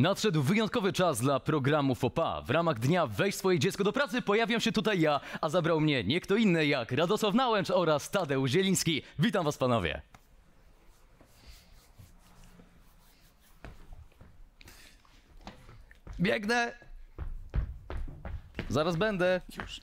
Nadszedł wyjątkowy czas dla programu FOPA. W ramach dnia Weź swoje dziecko do pracy pojawiam się tutaj ja, a zabrał mnie nie kto inny jak Radosław Nałęcz oraz Tadeusz Zieliński. Witam was panowie. Biegnę. Zaraz będę. Już.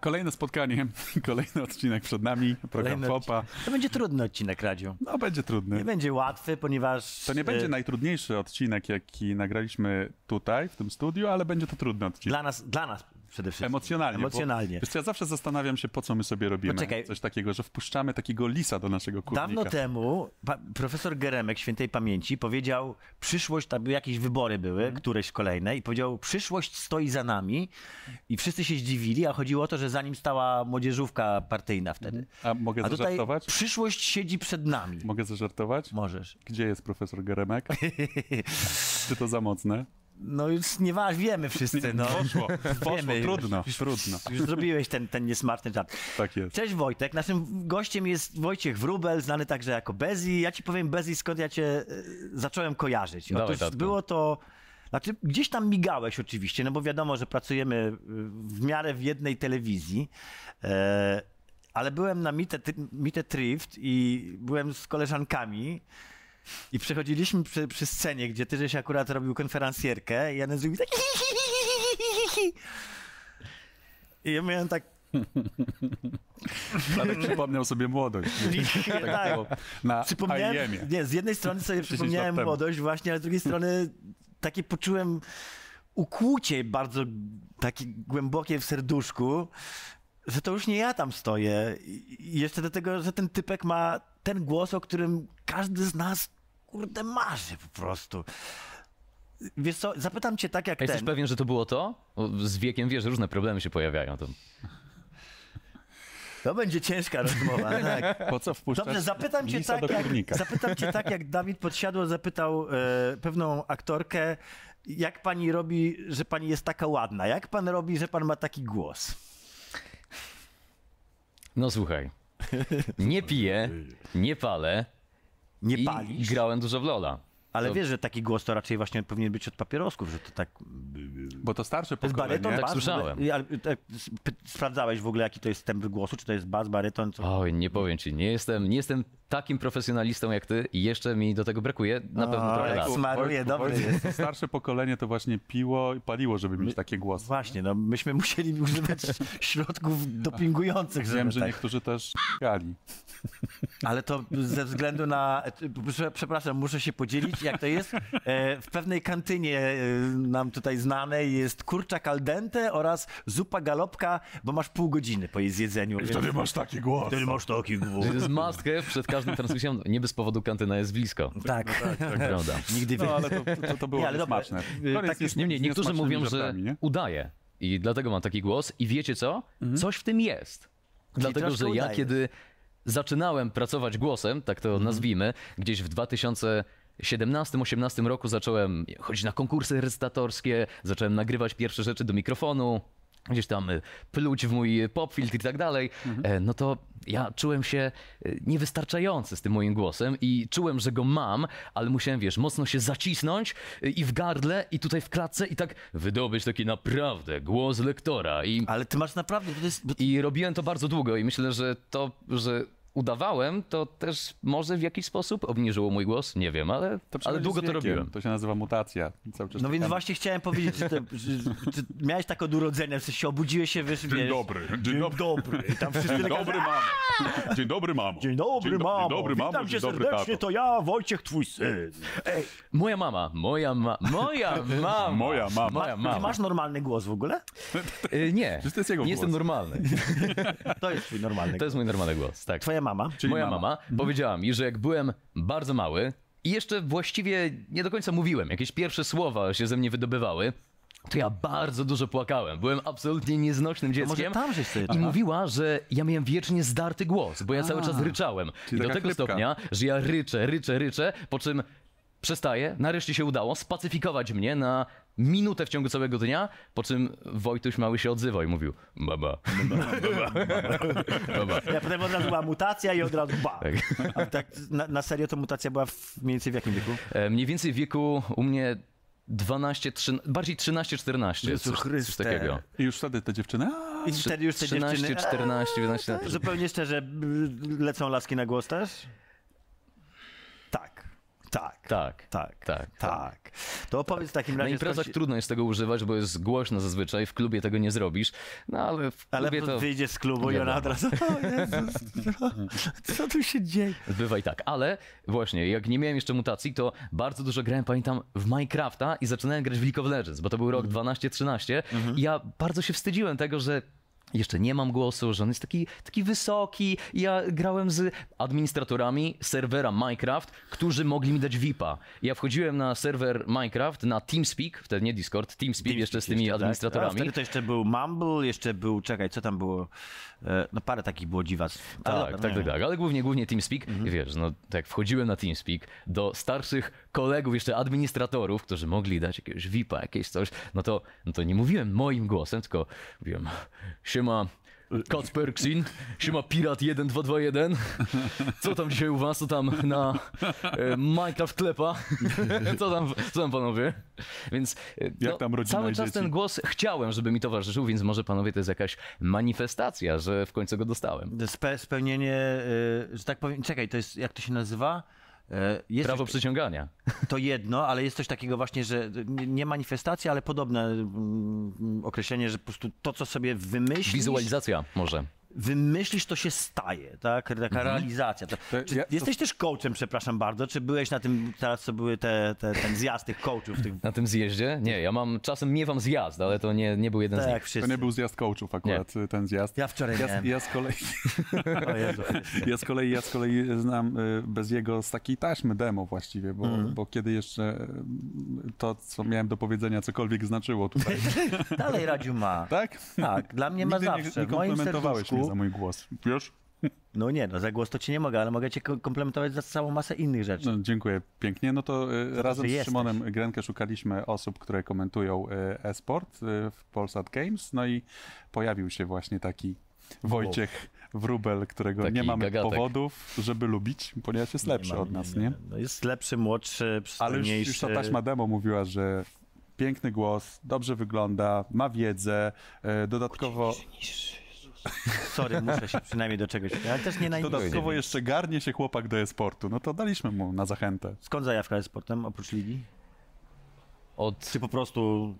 Kolejne spotkanie, kolejny odcinek przed nami, program Kolejny FOPA. To będzie trudny odcinek, Radziu. No, będzie trudny. Nie będzie łatwy, ponieważ... To nie będzie e, najtrudniejszy odcinek, jaki nagraliśmy tutaj, w tym studiu, ale będzie to trudny odcinek. Dla nas, dla nas przede wszystkim. Emocjonalnie. bo- Emocjonalnie. Wiesz co, ja zawsze zastanawiam się, po co my sobie robimy Poczekaj. coś takiego, że wpuszczamy takiego lisa do naszego kurnika. Dawno temu profesor Geremek świętej pamięci powiedział, przyszłość, tam jakieś wybory były, Mhm. któreś kolejne i powiedział, przyszłość stoi za nami i wszyscy się zdziwili, a chodziło o to, że za nim stała młodzieżówka partyjna wtedy. A mogę A zażartować? przyszłość siedzi przed nami. Mogę zażartować? Możesz. Gdzie jest profesor Geremek? Czy to za mocne? No już nie waż, wiemy wszyscy, no. Poszło, poszło, Wiemy już. trudno, trudno. Już zrobiłeś ten, ten niesmartny żart. Tak jest. Cześć Wojtek, naszym gościem jest Wojciech Wrubel, znany także jako Bezi. Ja ci powiem Bezi, skąd ja cię e, zacząłem kojarzyć. Dawaj, Otóż tatko. było to... Znaczy, gdzieś tam migałeś oczywiście, no bo wiadomo, że pracujemy y, w miarę w jednej telewizji, e, ale byłem na Mite, Mite Trift i byłem z koleżankami i przechodziliśmy przy, przy scenie, gdzie ty żeś akurat robił konferencjerkę i ja zrobił tak i ja miałem tak Ale przypomniał sobie młodość. tak, było Na Przypomniałem, IEM-ie. nie, z jednej strony sobie 10 przypomniałem młodość właśnie, ale z drugiej strony takie poczułem ukłucie bardzo takie głębokie w serduszku, że to już nie ja tam stoję. I jeszcze do tego, że ten typek ma ten głos, o którym każdy z nas, kurde, marzy po prostu. Wiesz co, zapytam cię tak jak A jesteś ten. pewien, że to było to? Bo Z wiekiem wiesz, różne problemy się pojawiają. To... To będzie ciężka rozmowa, tak. Po co wpuszczać Dobrze, zapytam cię, lisa tak do jak, kurnika? zapytam cię tak, jak Dawid Podsiadło zapytał e, pewną aktorkę, jak pani robi, że pani jest taka ładna? Jak pan robi, że pan ma taki głos? No słuchaj, nie piję, nie palę Nie i palisz? grałem dużo w Lola. Ale to- wiesz, że taki głos to raczej właśnie powinien być od papierosków, że to tak... Bo to starsze To jest pokolenie. baryton, Tak bas? słyszałem. Tak, sp- sprawdzałeś w ogóle, jaki to jest temp głosu? Czy to jest bas, baryton? Co? Oj, nie powiem ci, nie jestem, nie jestem takim profesjonalistą jak ty i jeszcze mi do tego brakuje na pewno Oj, trochę lat. Wojtku. Smaruje, dobry jest. Starsze pokolenie to właśnie piło i paliło, żeby mieć takie głosy. Właśnie, no myśmy musieli używać środków dopingujących, Wiem, że tak. niektórzy też gali. Ale to ze względu na. prze- Przepraszam, muszę się podzielić, jak to jest. E, W pewnej kantynie e, nam tutaj znanej jest kurczak al dente oraz zupa galopka, bo masz pół godziny po jej zjedzeniu. więc masz taki głos. Wtedy masz taki głos. To jest must have przed każdą transmisją, nie bez powodu kantyna jest blisko. Tak, Prawda. nigdy No, ale to, to, to było Nie, ale dobra, niesmaczne. Koniec tak jest Nie, nie, z niektórzy mówią, że nie? udaje i dlatego mam taki głos i wiecie co? Coś w tym jest. Dlatego, troszkę że ja udajesz. kiedy zaczynałem pracować głosem, tak to nazwijmy, gdzieś w 2017-18 roku zacząłem chodzić na konkursy recytatorskie, zacząłem nagrywać pierwsze rzeczy do mikrofonu, gdzieś tam y, pluć w mój popfiltr i tak dalej, e, no to ja czułem się y, niewystarczający z tym moim głosem i czułem, że go mam, ale musiałem, wiesz, mocno się zacisnąć i w gardle, i tutaj w klatce i tak wydobyć taki naprawdę głos lektora i Ale ty masz naprawdę. Jest, i robiłem to bardzo długo i myślę, że to, że udawałem, to też może w jakiś sposób obniżyło mój głos. Nie wiem, ale, To ale długo to robiłem. To się nazywa mutacja. Cały czas no więc właśnie chciałem powiedzieć, że, te, że, że miałeś tak od urodzenia, w sensie obudziłeś się, wiesz, Dzień wiesz, dobry, dzień Dzień dobry. dobry. I tam wszyscy Dzień dobry, mamo. Dzień dobry, mamo. Dzień dobry, do- mamo. Dzień dobry, mamo. Witam cię Dzień dobry, serdecznie, tato. to ja, Wojciech, twój syn. Ej, Moja mama, moja ma, moja mama. Moja mama. Moja Ty mama. masz normalny głos w ogóle? Y, nie, to jest jego nie jestem normalny. To jest twój normalny To głos. jest mój normalny głos, tak. Twoja mama? Czyli Moja mama. mama, powiedziała mi, że jak byłem bardzo mały i jeszcze właściwie nie do końca mówiłem, jakieś pierwsze słowa się ze mnie wydobywały, to ja bardzo dużo płakałem. Byłem absolutnie nieznośnym może dzieckiem. tam żeś sobie- I mówiła, że ja miałem wiecznie zdarty głos, bo ja cały A, czas ryczałem. I do tego chrypka. stopnia, że ja ryczę, ryczę, ryczę, po czym przestaję, nareszcie się udało spacyfikować mnie na minutę w ciągu całego dnia, po czym Wojtuś mały się odzywał i mówił baba, baba, baba. Ja potem od razu była mutacja i od razu ba. Tak. A tak na, na serio to mutacja była w, mniej więcej w jakim wieku? E, Mniej więcej w wieku u mnie 12, 13, bardziej 13-14, Jezu coś, coś takiego. I już wtedy te dziewczyny... A, I wtedy już te 13, dziewczyny... 14, 15 lat. Zupełnie szczerze, lecą laski na głos też? Tak. Tak. Tak, Tak. tak. To opowiedz w takim Na razie... imprezach skąd- trudno jest tego używać, bo jest głośno zazwyczaj, w klubie tego nie zrobisz, no ale w Ale klubie to wyjdzie z klubu i ona od razu, o Jezus, co, co tu się dzieje? bywa i tak. Ale właśnie, jak nie miałem jeszcze mutacji, to bardzo dużo grałem, pamiętam, w Minecrafta i zaczynałem grać w League of Legends, bo to był rok Mhm. 12-13 i ja bardzo się wstydziłem tego, że jeszcze nie mam głosu, że on jest taki, taki wysoki. Ja grałem z administratorami serwera Minecraft, którzy mogli mi dać VIPa. Ja wchodziłem na serwer Minecraft, na TeamSpeak, wtedy nie Discord, TeamSpeak, jeszcze z tymi Jeszcze, tak. A administratorami. wtedy to jeszcze był Mumble, jeszcze był, czekaj, co tam było? E, No parę takich było dziwactw. Tak, dobra, tak, tak, tak, ale głównie, głównie TeamSpeak. Mhm. Wiesz, no tak wchodziłem na TeamSpeak do starszych kolegów, jeszcze administratorów, którzy mogli dać jakiegoś VIPa, jakieś coś, no to, no to nie mówiłem moim głosem, tylko mówiłem, siema, Kacperksin, siema Pirat 1221, co tam dzisiaj u was, co tam na e, Minecraft klepa, co tam, co tam panowie? Więc e, Jak tam rodzina cały czas dzieci? ten głos chciałem, żeby mi towarzyszył, więc może panowie to jest jakaś manifestacja, że w końcu go dostałem. Spe, spełnienie, e, że tak powiem, czekaj, to jest, jak to się nazywa? E, Jest Prawo coś, przyciągania. to jedno, ale jest coś takiego właśnie, że nie, manifestacja, ale podobne mm, określenie, że po prostu to, co sobie wymyślisz, Wizualizacja może. Wymyślisz, to się staje, tak? Taka Mhm. realizacja. To, To czy ja- to- jesteś też coachem, przepraszam bardzo, czy byłeś na tym, teraz co były te, te, ten zjazd tych coachów, tych, Na tym zjeździe? Nie, ja mam czasem miewam zjazd, ale to nie, nie był jeden tak z nich. To wszyscy. nie był zjazd coachów akurat, ten zjazd. Ja wczoraj Ja, miałem. ja z kolei... O Jezu. Ja z kolei, ja z kolei znam y, bez jego z takiej taśmy demo właściwie, bo, Mhm. bo kiedy jeszcze y, to, co miałem do powiedzenia, cokolwiek znaczyło tutaj, Dalej Radziu ma. tak? Tak, dla mnie ma Nigdy nie, zawsze. nie w moim komplementowałeś za mój głos. Wiesz? no nie, no za głos to ci nie mogę, ale mogę cię ko- komplementować za całą masę innych rzeczy. No, dziękuję pięknie. No to y, razem z jesteś. Szymonem Grenkę szukaliśmy osób, które komentują y, e-sport y, w Polsat Games, no i pojawił się właśnie taki Wojciech Wrubel, którego Taki nie mamy gagatek. powodów, żeby lubić, ponieważ jest lepszy ma- od nas, nie? No jest lepszy, młodszy, Ale już, przystojniejszy. już ta taśma demo mówiła, że piękny głos, dobrze wygląda, ma wiedzę, e, dodatkowo, Sorry, muszę się przynajmniej do czegoś... Ale też nie najmniej. dodatkowo jeszcze garnie się chłopak do e-sportu. No to daliśmy mu na zachętę. Skąd zajawka jest sportem, oprócz ligi? Od, Czy po prostu...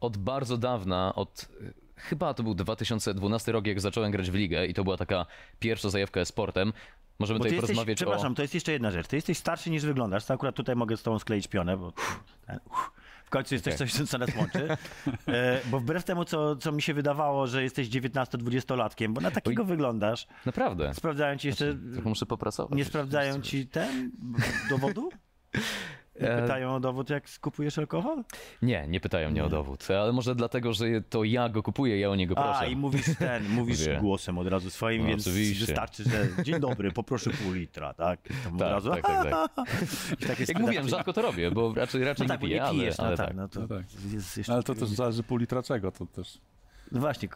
od bardzo dawna, od chyba to był 2012 rok, jak zacząłem grać w ligę i to była taka pierwsza zajawka sportem. Możemy tutaj jesteś, porozmawiać przepraszam, o... to jest jeszcze jedna rzecz. Ty jesteś starszy niż wyglądasz. To akurat tutaj mogę z tobą skleić pionę, bo ten, w końcu jest Okej. coś, co nas łączy. E, bo wbrew temu, co, co mi się wydawało, że jesteś 19-20-latkiem, bo na takiego wyglądasz. Naprawdę. Sprawdzają ci jeszcze... Trochę muszę popracować. Nie sprawdzają ci ten dowodu? Nie E, pytają o dowód, jak kupujesz alkohol? Nie, nie pytają mnie o dowód, ale może dlatego, że to ja go kupuję, ja o niego proszę. A, i mówisz ten, mówisz Mówię. głosem od razu swoim, No, więc oczywiście. wystarczy, że dzień dobry, poproszę pół litra, tak? Od Tak, razu, tak, tak, tak. I tak jest Jak mówiłem, rzadko to robię, bo raczej, raczej No tak, nie piję, nie pijesz, ale, ale no tak. tak, no to No tak. Ale to też zależy pół litra czego, to też... No właśnie,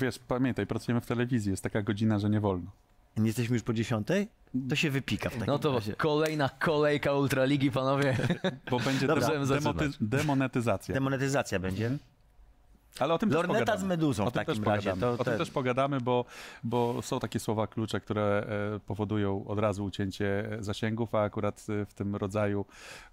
Wiesz, pamiętaj, pracujemy w telewizji, jest taka godzina, że nie wolno. nie jesteśmy już po dziesiątej? To się wypika w takim No to razie. kolejna kolejka Ultraligi, panowie. Bo będzie Dobra. demo- zaczynać. demonetyzacja. Demonetyzacja będzie. Ale o tym też Lorneta pogadamy. z meduzą o w tym takim też razie, Pogadamy. to o tym te- też pogadamy, bo, bo są takie słowa klucze, które e, powodują od razu ucięcie zasięgów, a akurat e, w tym rodzaju,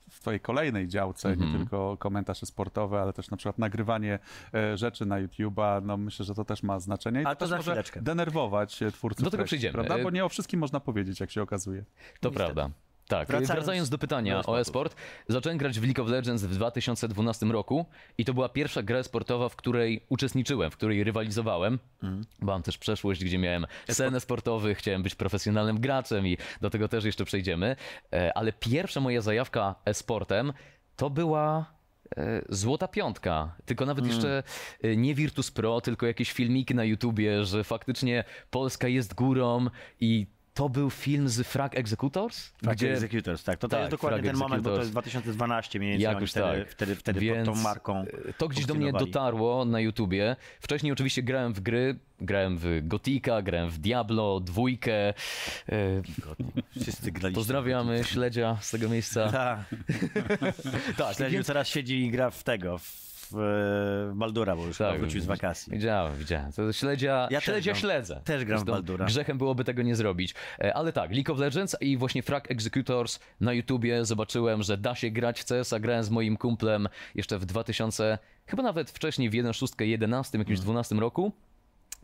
w twojej kolejnej działce, Mhm. nie tylko komentarze sportowe, ale też na przykład nagrywanie e, rzeczy na YouTube'a, no myślę, że to też ma znaczenie. I Ale to też za może chwileczkę. denerwować e, twórców Do tego treści, przejdziemy. Prawda? E, Bo nie o wszystkim można powiedzieć, jak się okazuje. To Niestety. prawda. Tak, Wracając wracając, do pytania do o e-sportu. e-sport, zacząłem grać w League of Legends w 2012 roku i to była pierwsza gra sportowa, w której uczestniczyłem, w której rywalizowałem. Mhm. Mam też przeszłość, gdzie miałem scenę sportowy, chciałem być profesjonalnym graczem i do tego też jeszcze przejdziemy. E, Ale pierwsza moja zajawka e-sportem to była e, złota piątka. Tylko nawet Mm. jeszcze e, nie Virtus Pro, tylko jakieś filmiki na YouTubie, że faktycznie Polska jest górą i to był film z Frag Executors? Tak, Executors, tak. To, to Tak, jest dokładnie Frag ten moment, bo to jest 2012 mniej więcej. Jakoś wtedy, tak. wtedy, wtedy Więc pod tą marką. To gdzieś do mnie dotarło na YouTubie. Wcześniej oczywiście grałem w gry. Grałem w Gotika, grałem w Diablo, dwójkę. Wszyscy graliśmy. Pozdrawiamy śledzia z tego miejsca. Tak. Tak, Śledziu teraz siedzi i gra w tego, w, w Baldura, bo już Tak, wrócił z wakacji. Widziałem, widziałem. To śledzia, Ja też śledzia gram- śledzę. też gram w Baldura. Grzechem byłoby tego nie zrobić. E, Ale tak, League of Legends i właśnie Frag Executors na YouTubie zobaczyłem, że da się grać w CS, a grałem z moim kumplem jeszcze w 2000, chyba nawet wcześniej w 1.6, 11, jakimś Mm. 12 roku.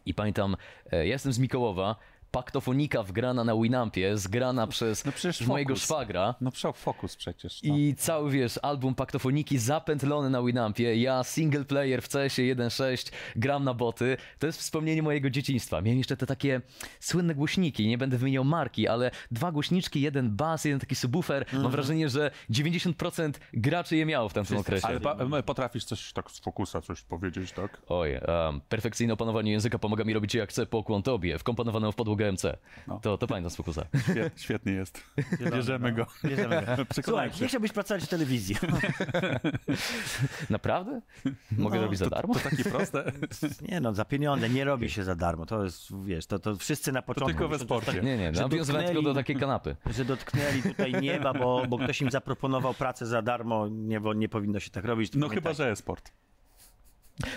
I pamiętam, e, ja jestem z Mikołowa, paktofonika wgrana na Winampie, zgrana przez No przecież mojego Focus. szwagra. No przy- Focus przecież. No. I cały, wiesz, album paktofoniki zapętlony na Winampie, ja single player w CS-ie 1.6, gram na boty. To jest wspomnienie mojego dzieciństwa. Miałem jeszcze te takie słynne głośniki, nie będę wymieniał marki, ale dwa głośniczki, jeden bas, jeden taki subwoofer. Mam wrażenie, że 90% graczy je miało w tamtym okresie. Ale potrafisz coś tak z Focusa coś powiedzieć, tak? Oj, um, perfekcyjne opanowanie języka pomaga mi robić jak chcę po kłon tobie, wkomponowaną w podłogę MC. No. To, to pamiętam z Fokusa. Świet, świetnie jest. Bierzemy go. Bierzemy go. Słuchaj, nie chciałbyś pracować w telewizji. Naprawdę? Mogę No, robić za darmo? To takie proste. Nie no, za pieniądze nie robi się za darmo. To jest, wiesz, to, to wszyscy na początku. tylko we sporcie. Nie, nie, że nawiązywałem tylko do takiej kanapy. Że dotknęli tutaj nieba, bo, bo ktoś im zaproponował pracę za darmo. Nie, bo nie powinno się tak robić. No chyba, tak, że e-sport.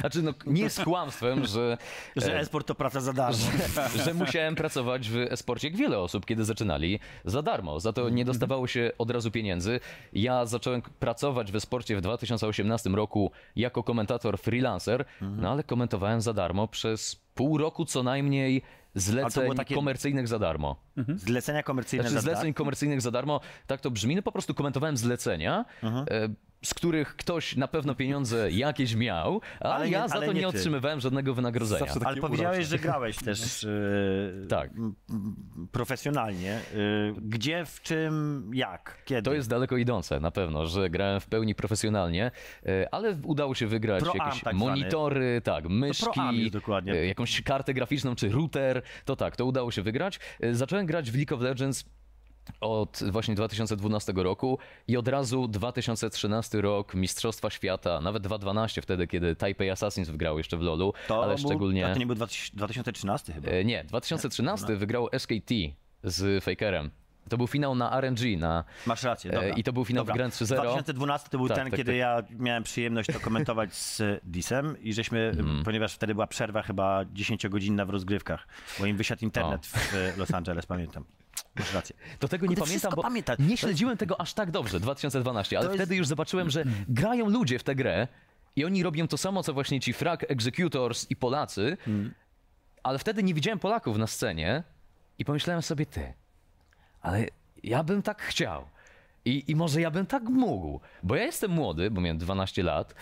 Znaczy, no, nie jest kłamstwem, że, Że e, e-sport to praca za darmo. że musiałem pracować w esporcie, jak wiele osób, kiedy zaczynali, za darmo. Za to nie dostawało się od razu pieniędzy. Ja zacząłem pracować w esporcie w 2018 roku jako komentator freelancer, no ale komentowałem za darmo przez pół roku co najmniej zleceń takie- komercyjnych za darmo. Zlecenia komercyjne Znaczy za zleceń darmo. komercyjnych za darmo, tak to brzmi, no po prostu komentowałem zlecenia, Mhm. e, z których ktoś na pewno pieniądze jakieś miał, a Ale nie- ja za ale to nie nie otrzymywałem żadnego wynagrodzenia. Ale powiedziałeś, urocze. że grałeś też e, Tak. profesjonalnie. E, Gdzie, w czym, jak, kiedy? To jest daleko idące, na pewno, że grałem w pełni profesjonalnie, e, ale udało się wygrać Pro-am jakieś tak zwany. monitory, tak, myszki, dokładnie. e, jakąś kartę graficzną czy router, to tak, to udało się wygrać. Zacząłem grać w League of Legends od właśnie 2012 roku i od razu 2013 rok Mistrzostwa Świata, nawet 2012 wtedy, kiedy Taipei Assassins wygrał jeszcze w LoLu, To ale był, szczególnie... To nie był 2000 2013 chyba. E, Nie, 2013 wygrał SKT z Fakerem. To był finał na RNG, na... Masz rację, dobra. E, I to był finał Dobra. w Grand 3-0. 2012 to był Tak, ten, tak, kiedy tak. ja miałem przyjemność to komentować z Disem i żeśmy, Mhm. ponieważ wtedy była przerwa chyba 10-godzinna w rozgrywkach, bo im wysiadł internet w e, Los Angeles, pamiętam. Masz rację. To tego nie pamiętam, bo pamiętać. nie śledziłem tego aż tak dobrze, 2012, ale To jest- wtedy już zobaczyłem, że grają ludzie w tę grę i oni robią to samo, co właśnie ci Frag Executors i Polacy, ale wtedy nie widziałem Polaków na scenie i pomyślałem sobie, ty, ale ja bym tak chciał. I, I może ja bym tak mógł, bo ja jestem młody, bo miałem 12 lat,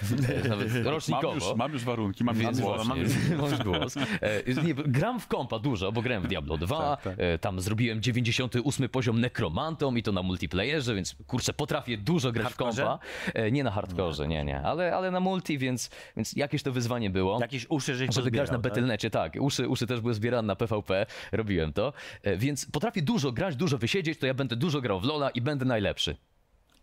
e, nawet Mam rocznikowo. już, mam już warunki, mam już Więc głos. właśnie, mam już głos. Nie, gram w kompa dużo, bo grałem w Diablo 2, Tak, tak. e, tam zrobiłem 98 poziom nekromantą i to na multiplayerze, więc kurczę, potrafię dużo grać w Hardkorze? kompa. E, Nie na hardkorze, nie, nie, ale, ale na multi, więc, więc jakieś to wyzwanie było. Jakieś uszy, żeś Żeby grać na pozbierał, tak? Battle.necie, tak. Uszy, uszy też były zbierane na PvP, robiłem to. Więc potrafię dużo grać, dużo wysiedzieć, to ja będę dużo grał w Lola i będę najlepszy.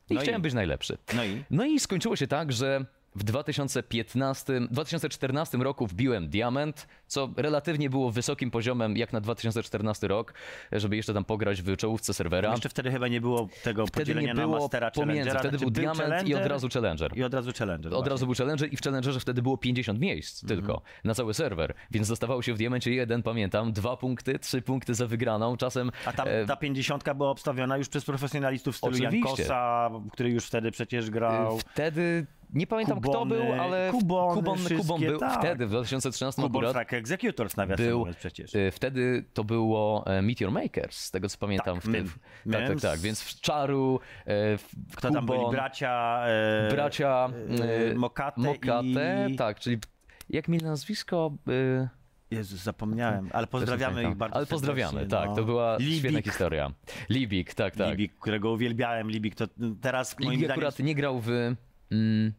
I No i- chciałem być najlepszy. No i? No i skończyło się tak, że w 2015, 2014 roku wbiłem diament, co relatywnie było wysokim poziomem jak na 2014 rok, żeby jeszcze tam pograć w czołówce serwera. Jeszcze wtedy chyba nie było tego Wtedy podzielenia nie było na Mastera pomiędzy, wtedy znaczy był diament i od razu challenger. I od razu Challenger. Od właśnie. razu był Challenger i w Challengerze wtedy było 50 miejsc Mhm. tylko na cały serwer, więc dostawało się w diamencie jeden, pamiętam, dwa punkty, trzy punkty za wygraną, czasem... A tam e, ta pięćdziesiątka była obstawiona już przez profesjonalistów w stylu. Jankosa, który już wtedy przecież grał. Wtedy nie pamiętam kto Kubony, był, ale Kubony, Kubon, Kubon był tak. wtedy w 2013 Kubon akurat. Track Executors nawiasem był, przecież. y, wtedy to było e, Meteor Makers, z tego co pamiętam. Tak, w tym, tak, tak, tak, więc w Czaru, e, w Kto tam byli? Kubon, Bracia... E, bracia e, e, Mokate, Mokate, i... tak, czyli jak mi nazwisko... y, Jezus, zapomniałem, ale pozdrawiamy ich bardzo Ale pozdrawiamy, tak, no. to była Libik. świetna historia. Libik, tak, tak. Libik, którego uwielbiałem. Libik to teraz moim Libik zdaniem... akurat nie grał w... Mm,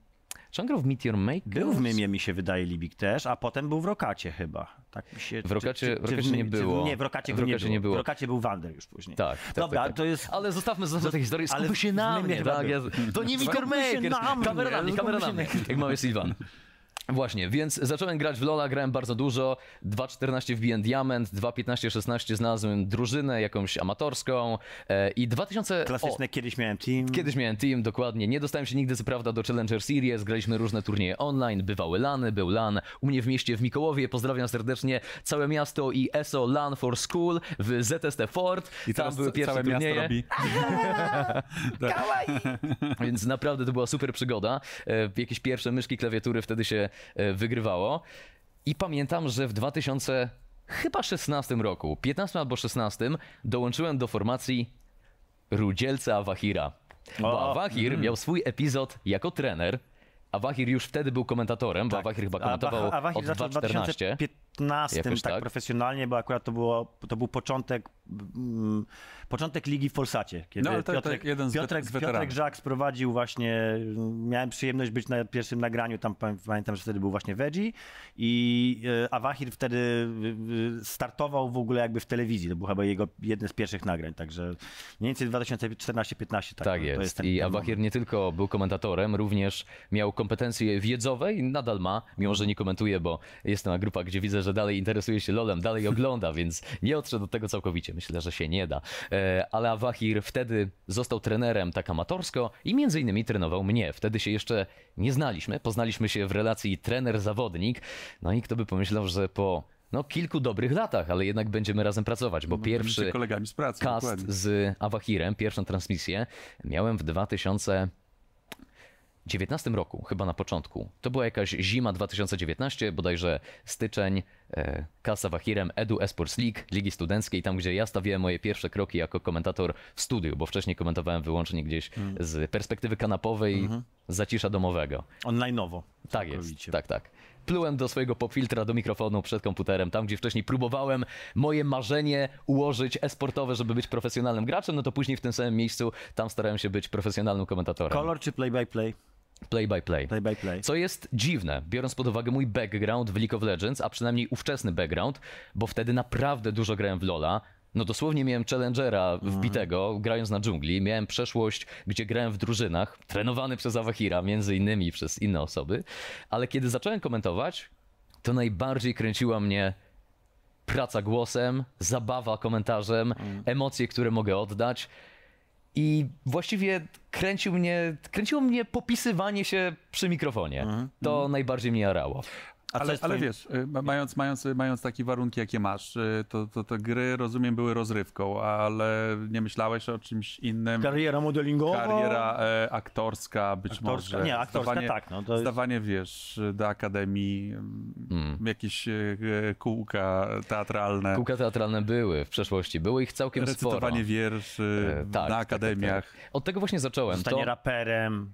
Czy on grał w Meteor Maker? Był w Mymie, mi się wydaje, Libik też, a potem był w Rokacie chyba. Tak mi się, W Rokacie- w Rokacie nie było. nie, w Rokacie, W Rokacie nie, nie było. było. W Rokacie był Wander już później. Tak, tak, Dobra, tak, tak. to jest... Ale zostawmy zostawmy tej historii, Ale skupmy się na mnie, tak? Ja, to nie Meteor Maker, kamera na mnie, kamera na mnie, jak mały Sylwan. Właśnie, więc zacząłem grać w Lola, grałem bardzo dużo. 2.14 wbiłem diament, 2.15-16 znalazłem drużynę jakąś amatorską e, i 2000... Klasyczne, kiedyś miałem team. Kiedyś miałem team, dokładnie. Nie dostałem się nigdy, co prawda, do Challenger Series. Graliśmy różne turnieje online, bywały lany, był lan. U mnie w mieście w Mikołowie, pozdrawiam serdecznie całe miasto i ESO LAN for School w ZST Fort. I Tam były pierwsze całe turnieje. miasto robi. Więc naprawdę to była super przygoda. E, Jakieś pierwsze myszki, klawiatury wtedy się wygrywało. I pamiętam, że w 2000 chyba 16 roku, 15 albo 16 dołączyłem do formacji Rudzielca Awahira. Bo Awahir miał swój epizod jako trener. Awahir już wtedy był komentatorem, bo Awahir chyba komentował a Wachir od zaczął w 2014. 2015 Jakoś tak, tak. profesjonalnie, bo akurat to, było, to był początek, mm, początek ligi w Polsacie. Kiedy No, ale to- to Piotrek, jeden z Piotrek, z. Piotrek Żak sprowadził właśnie, miałem przyjemność być na pierwszym nagraniu, tam pamię- pamiętam, że wtedy był właśnie Veggie i e, Awahir wtedy startował w ogóle jakby w telewizji, to był chyba jego jedne z pierwszych nagrań, także mniej więcej 2014-15 tak, Tak to jest. jest ten, I ten Awahir moment. nie tylko był komentatorem, również miał kompetencje wiedzowe i nadal ma, mimo że nie komentuje, bo jest to grupa, gdzie widzę, że dalej interesuje się LoLem, dalej ogląda, więc nie odszedł od tego całkowicie. Myślę, że się nie da. Ale Awahir wtedy został trenerem tak amatorsko i między innymi trenował mnie. Wtedy się jeszcze nie znaliśmy, poznaliśmy się w relacji trener-zawodnik. No i kto by pomyślał, że po no, kilku dobrych latach, ale jednak będziemy razem pracować, bo pierwszy Będziecie kolegami z pracy, cast dokładnie. z Awahirem, pierwszą transmisję, miałem w 2019 roku, chyba na początku. To była jakaś zima 2019, bodajże styczeń, e, cast z Awahirem, Edu Esports League, Ligi Studenckiej, tam gdzie ja stawiałem moje pierwsze kroki jako komentator w studiu, bo wcześniej komentowałem wyłącznie gdzieś Mhm. z perspektywy kanapowej, zacisza domowego. Online'owo. Tak jest, całkowicie. tak, tak. Plułem do swojego popfiltra, do mikrofonu przed komputerem, tam gdzie wcześniej próbowałem moje marzenie ułożyć esportowe, żeby być profesjonalnym graczem, no to później w tym samym miejscu tam starałem się być profesjonalnym komentatorem. Color czy play by play? Play by play. Play by play. Co jest dziwne, biorąc pod uwagę mój background w League of Legends, a przynajmniej ówczesny background, bo wtedy naprawdę dużo grałem w LoLa. No dosłownie miałem challengera wbitego, grając na dżungli. Miałem przeszłość, gdzie grałem w drużynach, trenowany przez Awahira, między innymi przez inne osoby. Ale kiedy zacząłem komentować, to najbardziej kręciła mnie praca głosem, zabawa komentarzem, emocje, które mogę oddać. I właściwie kręcił mnie, kręciło mnie popisywanie się przy mikrofonie. To najbardziej mnie jarało. Ale, ale twoim- wiesz, y, ma- mając, mając, mając takie warunki, jakie masz, y, to, to te gry, rozumiem, były rozrywką, ale nie myślałeś o czymś innym? Kariera modelingowa? Kariera e, aktorska, być Aktorska? może. Nie, aktorska zdawanie, tak, no to jest- Zdawanie, wiesz, do akademii, mm. jakieś e, kółka teatralne, Kółka teatralne były w przeszłości, było ich całkiem sporo. recytowanie wierszy E, tak, na tak, tak, akademiach. Od tego właśnie zacząłem. Zostanie To, raperem.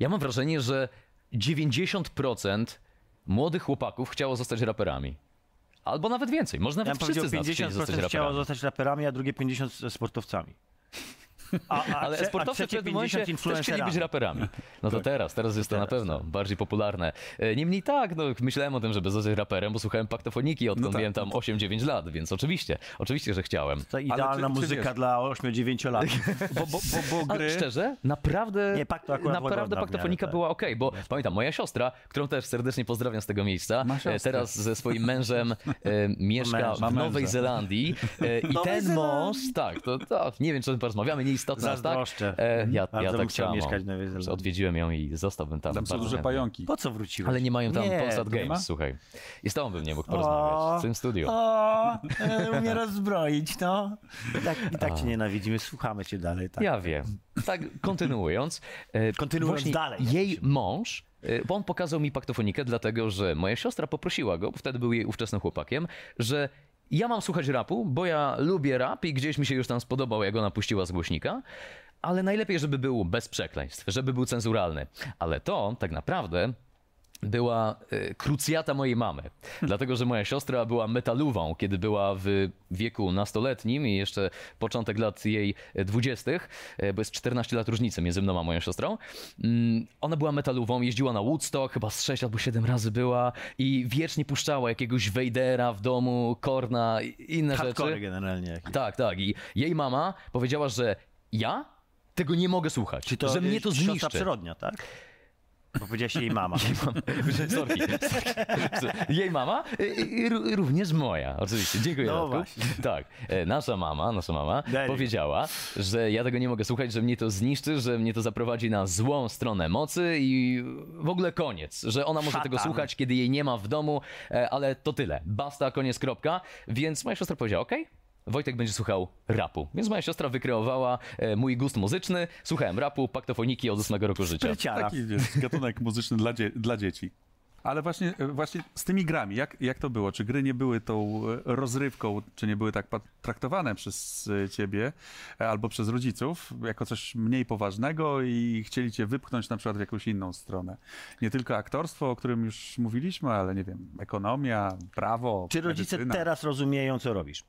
ja mam wrażenie, że 90% młodych chłopaków chciało zostać raperami. Albo nawet więcej. Może Ja nawet bym wszyscy z nas chcieli zostać 50% chciało raperami. zostać raperami, a drugie 50% sportowcami. A, a, Ale trze- a sportowcy w pewnym momencie 50 też chcieli być raperami. No to teraz, teraz jest to na pewno bardziej popularne. E, Niemniej tak, no, myślałem o tym, żeby zostać raperem, bo słuchałem paktofoniki, odkąd tak, miałem tam 8-9 lat, więc oczywiście, oczywiście, że chciałem. To idealna czy- czy muzyka wiesz- dla 8-9 lat. Bo, bo, bo, bo Ale gry... szczerze, naprawdę, Nie, pak to akurat naprawdę paktofonika tak. była ok, bo pamiętam, moja siostra, którą też serdecznie pozdrawiam z tego miejsca, e, teraz ze swoim mężem e, mieszka męża. w Nowej męża. Zelandii e, i Nowej ten Zelandii. mąż, tak, to, to nie wiem, czy o tym porozmawiamy, nieistotne aż tak. Zazdroszczę. E, ja, Bardzo ja tak chciał samo. mieszkać w Nowej Zelandii. Odwiedziłem ją i zostałbym tam. Tam są bardzo duże chętnie. pająki. Po co wróciłeś? Ale nie mają tam Nie, Polsat Games, ma? słuchaj. I z tobą bym nie mógł porozmawiać w tym studiu. O, e, umie rozbroić, no. I tak, i tak cię nienawidzimy, słuchamy cię dalej. Tak. Ja wiem. Tak, kontynuując. e, Kontynuując dalej. Jej mąż, e, bo on pokazał mi paktofonikę, dlatego że moja siostra poprosiła go, bo wtedy był jej ówczesnym chłopakiem, że ja mam słuchać rapu, bo ja lubię rap i gdzieś mi się już tam spodobał, jak go napuściła z głośnika. Ale najlepiej, żeby był bez przekleństw, żeby był cenzuralny. Ale to tak naprawdę była e, krucjata mojej mamy. Dlatego, że moja siostra była metalową, kiedy była w wieku nastoletnim i jeszcze początek lat jej dwudziestych, e, bo jest 14 lat różnicy między mną a moją siostrą. Mm, Ona była metalową, jeździła na Woodstock, chyba z 6 albo 7 razy była i wiecznie puszczała jakiegoś Vadera w domu, Korna i inne Hardcore rzeczy. generalnie. Tak, tak. I jej mama powiedziała, że ja tego nie mogę słuchać, to że mnie to zniszczy. przyrodnia, tak? Bo powiedziałaś jej mama. Sorki. Jej mama y, y, ró- również moja, oczywiście. Dziękuję. No. Tak, e, nasza mama, nasza mama powiedziała, że ja tego nie mogę słuchać, że mnie to zniszczy, że mnie to zaprowadzi na złą stronę mocy i w ogóle koniec, że ona może tego Szatan. słuchać, kiedy jej nie ma w domu, e, ale to tyle. Basta, koniec, kropka. Więc moja siostra powiedziała, okej, Wojtek będzie słuchał rapu. Więc moja siostra wykreowała e, mój gust muzyczny. Słuchałem rapu, paktofoniki od 8 roku życia. Spryciara. Taki wiesz, gatunek muzyczny dla, dzie- dla dzieci. Ale właśnie, właśnie z tymi grami, jak, jak to było? Czy gry nie były tą e, rozrywką, czy nie były tak traktowane przez e, ciebie e, albo przez rodziców jako coś mniej poważnego i chcieli cię wypchnąć na przykład w jakąś inną stronę? Nie tylko aktorstwo, o którym już mówiliśmy, ale nie wiem, ekonomia, prawo, Czy rodzice medycyna. teraz rozumieją, co robisz?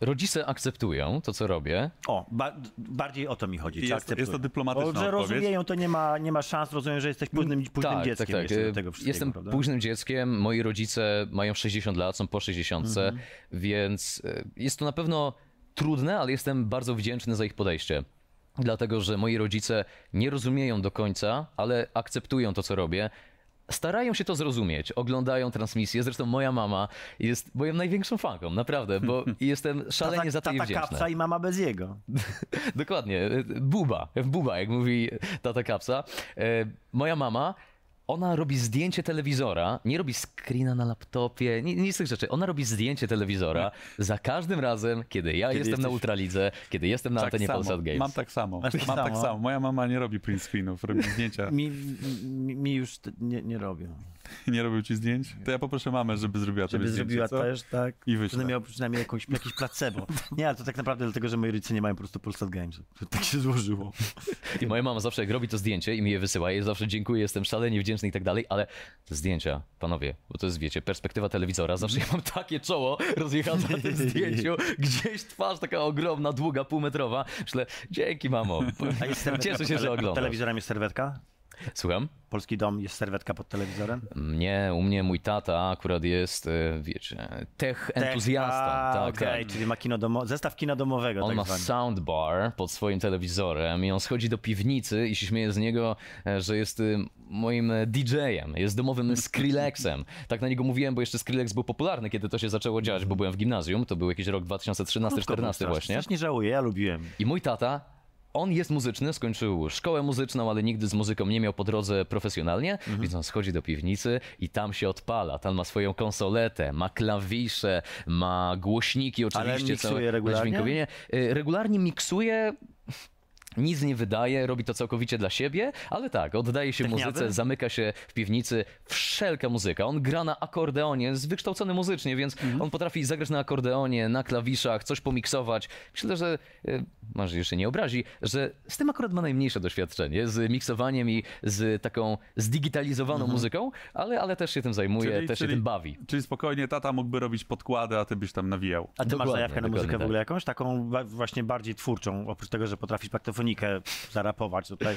Rodzice akceptują to, co robię. O, ba bardziej o to mi chodzi. Jest- akceptują? jest to dyplomatyczna Bo, że odpowiedź. rozumieją, to nie ma, nie ma szans, rozumiem, że jesteś późnym, późnym tak, dzieckiem tak, tak. tego wszystkiego, Jestem prawda? późnym dzieckiem, moi rodzice mają 60 lat, są po 60, Mhm. więc e, jest to na pewno trudne, ale jestem bardzo wdzięczny za ich podejście. Dlatego, że moi rodzice nie rozumieją do końca, ale akceptują to, co robię. Starają się to zrozumieć, oglądają transmisję. Zresztą moja mama jest moją największą fanką, naprawdę, bo jestem szalenie tata, za to jej tata wdzięczny. kapsa i mama bez jego. Dokładnie. Buba. Buba, jak mówi tata Kapsa. E, Moja mama, ona robi zdjęcie telewizora, nie robi screena na laptopie, ni- nic z tych rzeczy. Ona robi zdjęcie telewizora za każdym razem, kiedy ja jestem na jesteś- Ultralidze, kiedy jestem na Tak antenie samo. Polsat Games. Mam tak samo. Masz tak Mam tak samo? samo. Moja mama nie robi print screenów, robi zdjęcia. Mi, mi, mi już nie, nie robią. Nie robił ci zdjęć? To ja poproszę mamę, żeby zrobiła Żeby tobie zdjęcie, zrobiła co? też, tak. I wyślę. Będę miał przynajmniej jakąś, jakiś placebo. Nie, ale to tak naprawdę dlatego, że moi rodzice nie mają po prostu Polsat Games. Tak się złożyło. I moja mama zawsze jak robi to zdjęcie i mi je wysyła, ja jej zawsze dziękuję, jestem szalenie wdzięczny i tak dalej, ale zdjęcia, panowie, bo to jest, wiecie, perspektywa telewizora, zawsze ja mam takie czoło rozjechane na tym zdjęciu, gdzieś twarz taka ogromna, długa, półmetrowa. Myślę, dzięki mamo, cieszę się, że oglądasz. telewizorem jest serwetka? Słucham? Polski dom jest serwetka pod telewizorem? Mnie, u mnie mój tata akurat jest, e, wiecie, tech entuzjastą. A, Tak, okej, tak. czyli ma kino domo- zestaw kina domowego On tak ma zwany. soundbar pod swoim telewizorem i on schodzi do piwnicy i się śmieje z niego, e, że jest y, moim e, DJ-em, jest domowym Skrillexem. Tak na niego mówiłem, bo jeszcze Skrillex był popularny, kiedy to się zaczęło dziać, bo byłem w gimnazjum, to był jakiś rok 2013-2014 właśnie. Też nie żałuję, ja lubiłem. I mój tata, on jest muzyczny, skończył szkołę muzyczną, ale nigdy z muzyką nie miał po drodze profesjonalnie, Mhm. więc on schodzi do piwnicy i tam się odpala. Tam ma swoją konsoletę, ma klawisze, ma głośniki oczywiście. miksuje całe regularnie? Y, Regularnie miksuje. Nic nie wydaje, robi to całkowicie dla siebie, ale tak, oddaje się Techniawy? muzyce, zamyka się w piwnicy, wszelka muzyka. On gra na akordeonie, jest wykształcony muzycznie, więc Mhm. on potrafi zagrać na akordeonie, na klawiszach, coś pomiksować. Myślę, że y, może jeszcze nie obrazi, że z tym akurat ma najmniejsze doświadczenie, z miksowaniem i z taką zdigitalizowaną muzyką, ale, ale też się tym zajmuje. Czyli- też się czyli- tym bawi. Czyli spokojnie tata mógłby robić podkłady, a ty byś tam nawijał. A ty masz Dokładnie, zajawkę na muzykę w tak. ogóle jakąś? Taką właśnie bardziej twórczą, oprócz tego, że potrafisz paktofonikę zarapować tutaj.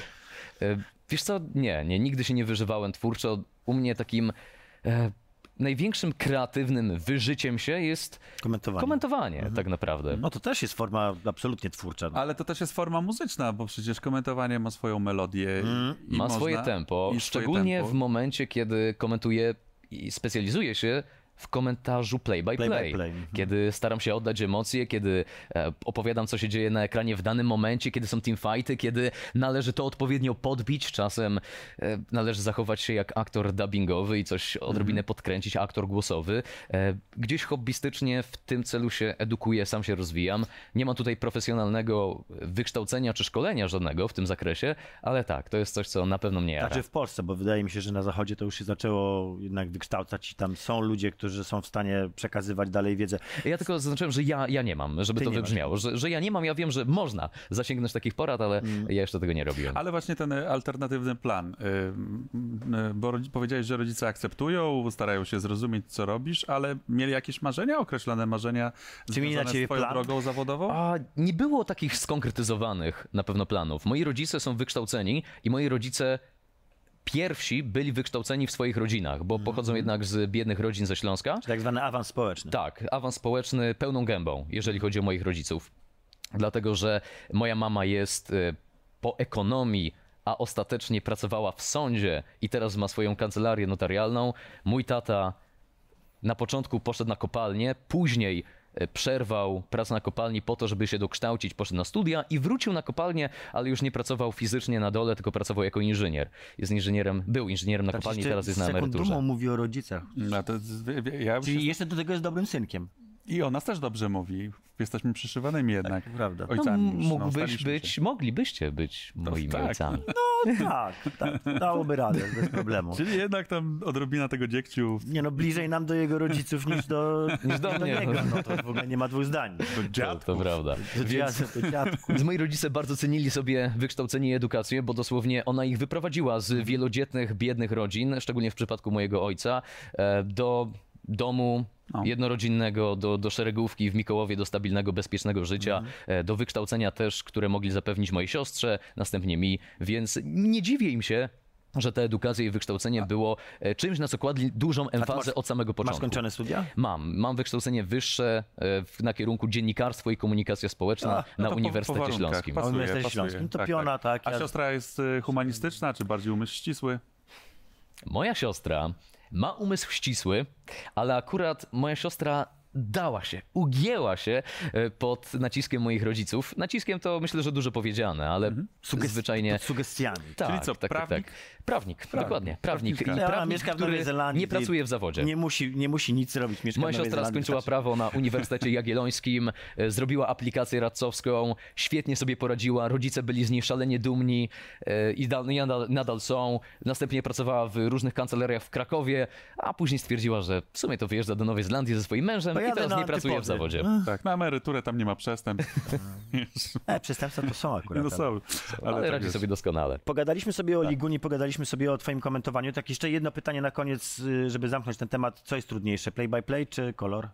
E, Wiesz co, nie, nie, nigdy się nie wyżywałem twórczo. U mnie takim e, największym kreatywnym wyżyciem się jest Komentowanie. komentowanie, tak naprawdę. No to też jest forma absolutnie twórcza. Ale to też jest forma muzyczna, bo przecież komentowanie ma swoją melodię. i Ma można- swoje tempo, i swoje szczególnie tempo. w momencie, kiedy komentuję i specjalizuję się w komentarzu play by play, Play by play, mhm. kiedy staram się oddać emocje, kiedy e, opowiadam, co się dzieje na ekranie w danym momencie, kiedy są teamfighty, kiedy należy to odpowiednio podbić, czasem e, należy zachować się jak aktor dubbingowy i coś odrobinę podkręcić, aktor głosowy. E, Gdzieś hobbystycznie w tym celu się edukuję, sam się rozwijam. Nie mam tutaj profesjonalnego wykształcenia czy szkolenia żadnego w tym zakresie, ale tak, to jest coś, co na pewno mnie jara. Także w Polsce, bo wydaje mi się, że na zachodzie to już się zaczęło jednak wykształcać i tam są ludzie, którzy którzy są w stanie przekazywać dalej wiedzę. Ja tylko zaznaczyłem, że ja, ja nie mam, żeby Ty to wybrzmiało. Że, że ja nie mam, ja wiem, że można zasięgnąć takich porad, ale Mm. ja jeszcze tego nie robiłem. Ale właśnie ten e, alternatywny plan, y, y, bo powiedziałeś, że rodzice akceptują, starają się zrozumieć, co robisz, ale mieli jakieś marzenia, określone marzenia Czy mieli na ciebie z twoją plan? drogą zawodową? A nie było takich skonkretyzowanych na pewno planów. Moi rodzice są wykształceni i moi rodzice pierwsi byli wykształceni w swoich rodzinach, bo pochodzą jednak z biednych rodzin ze Śląska. Tak zwany awans społeczny. Tak, awans społeczny pełną gębą, jeżeli chodzi o moich rodziców. Dlatego, że moja mama jest e, po ekonomii, a ostatecznie pracowała w sądzie i teraz ma swoją kancelarię notarialną. Mój tata na początku poszedł na kopalnię, później przerwał pracę na kopalni po to, żeby się dokształcić, poszedł na studia i wrócił na kopalnię, ale już nie pracował fizycznie na dole, tylko pracował jako inżynierz. Jest inżynierem, był inżynierem na Tak kopalni, teraz jest na z taką emeryturze. dumą mówi o rodzicach. No to, z- ja Czyli jeszcze do tego jest dobrym synkiem. I o nas też dobrze mówi. Jesteśmy przyszywanymi jednak prawda. No, ojcami. już, no, mógłbyś staliśmy być, się. moglibyście być moimi tak. ojcami. No tak, tak, dałoby radę, bez problemu. Czyli jednak tam odrobina tego dziekciu. Nie no, bliżej nam do jego rodziców niż do, Niż do mnie. niego. No to w ogóle nie ma dwóch zdań. To, to prawda. Do Więc, do więc moi rodzice bardzo cenili sobie wykształcenie i edukację, bo dosłownie ona ich wyprowadziła z wielodzietnych, biednych rodzin, szczególnie w przypadku mojego ojca, e, do domu O. jednorodzinnego, do, do szeregówki w Mikołowie, do stabilnego, bezpiecznego życia, e, do wykształcenia też, które mogli zapewnić mojej siostrze, następnie mi, więc nie dziwię im się, że ta edukacja i wykształcenie było e, czymś, na co kładli dużą emfazę masz- od samego Masz początku. skończone studia? Mam. Mam wykształcenie wyższe e, w- na kierunku dziennikarstwo i komunikacja społeczna A, no na to po- Uniwersytecie po warunkach. Śląskim. Pasuje, Uniwersytecie pasuje. Śląskim. To Tak, piona, tak. A ja- siostra jest humanistyczna, czy bardziej umysł ścisły? Moja siostra ma umysł ścisły, ale akurat moja siostra dała się, ugięła się e, pod naciskiem moich rodziców. Naciskiem to myślę, że dużo powiedziane, ale Sugest- zwyczajnie... Pod sugestiami. Tak, Czyli co, tak, prawnik? Tak, tak. Prawnik, dokładnie. Prawnik. I Prawniczka. Ja, prawnik, mieszka w który Zelandii. nie pracuje w zawodzie. Nie musi, nie musi nic robić. Mieszka Moja siostra Zelandii, skończyła prawo na Uniwersytecie Jagiellońskim, e, zrobiła aplikację radcowską, świetnie sobie poradziła, rodzice byli z niej szalenie dumni e, i da- i nadal, nadal są. Następnie pracowała w różnych kancelariach w Krakowie, a później stwierdziła, że w sumie to wyjeżdża do Nowej Zelandii ze swoim mężem Pojadę i teraz nie pracuje w antypody. zawodzie. Tak, na emeryturę tam nie ma przestępstw. E, przestępstwa to są akurat. no są. Ale, Ale tak radzi jest. sobie doskonale. Pogadaliśmy sobie o Liguni, pogadaliśmy sobie o twoim komentowaniu. Tak jeszcze jedno pytanie na koniec, y, żeby zamknąć ten temat. Co jest trudniejsze, play by play czy kolor?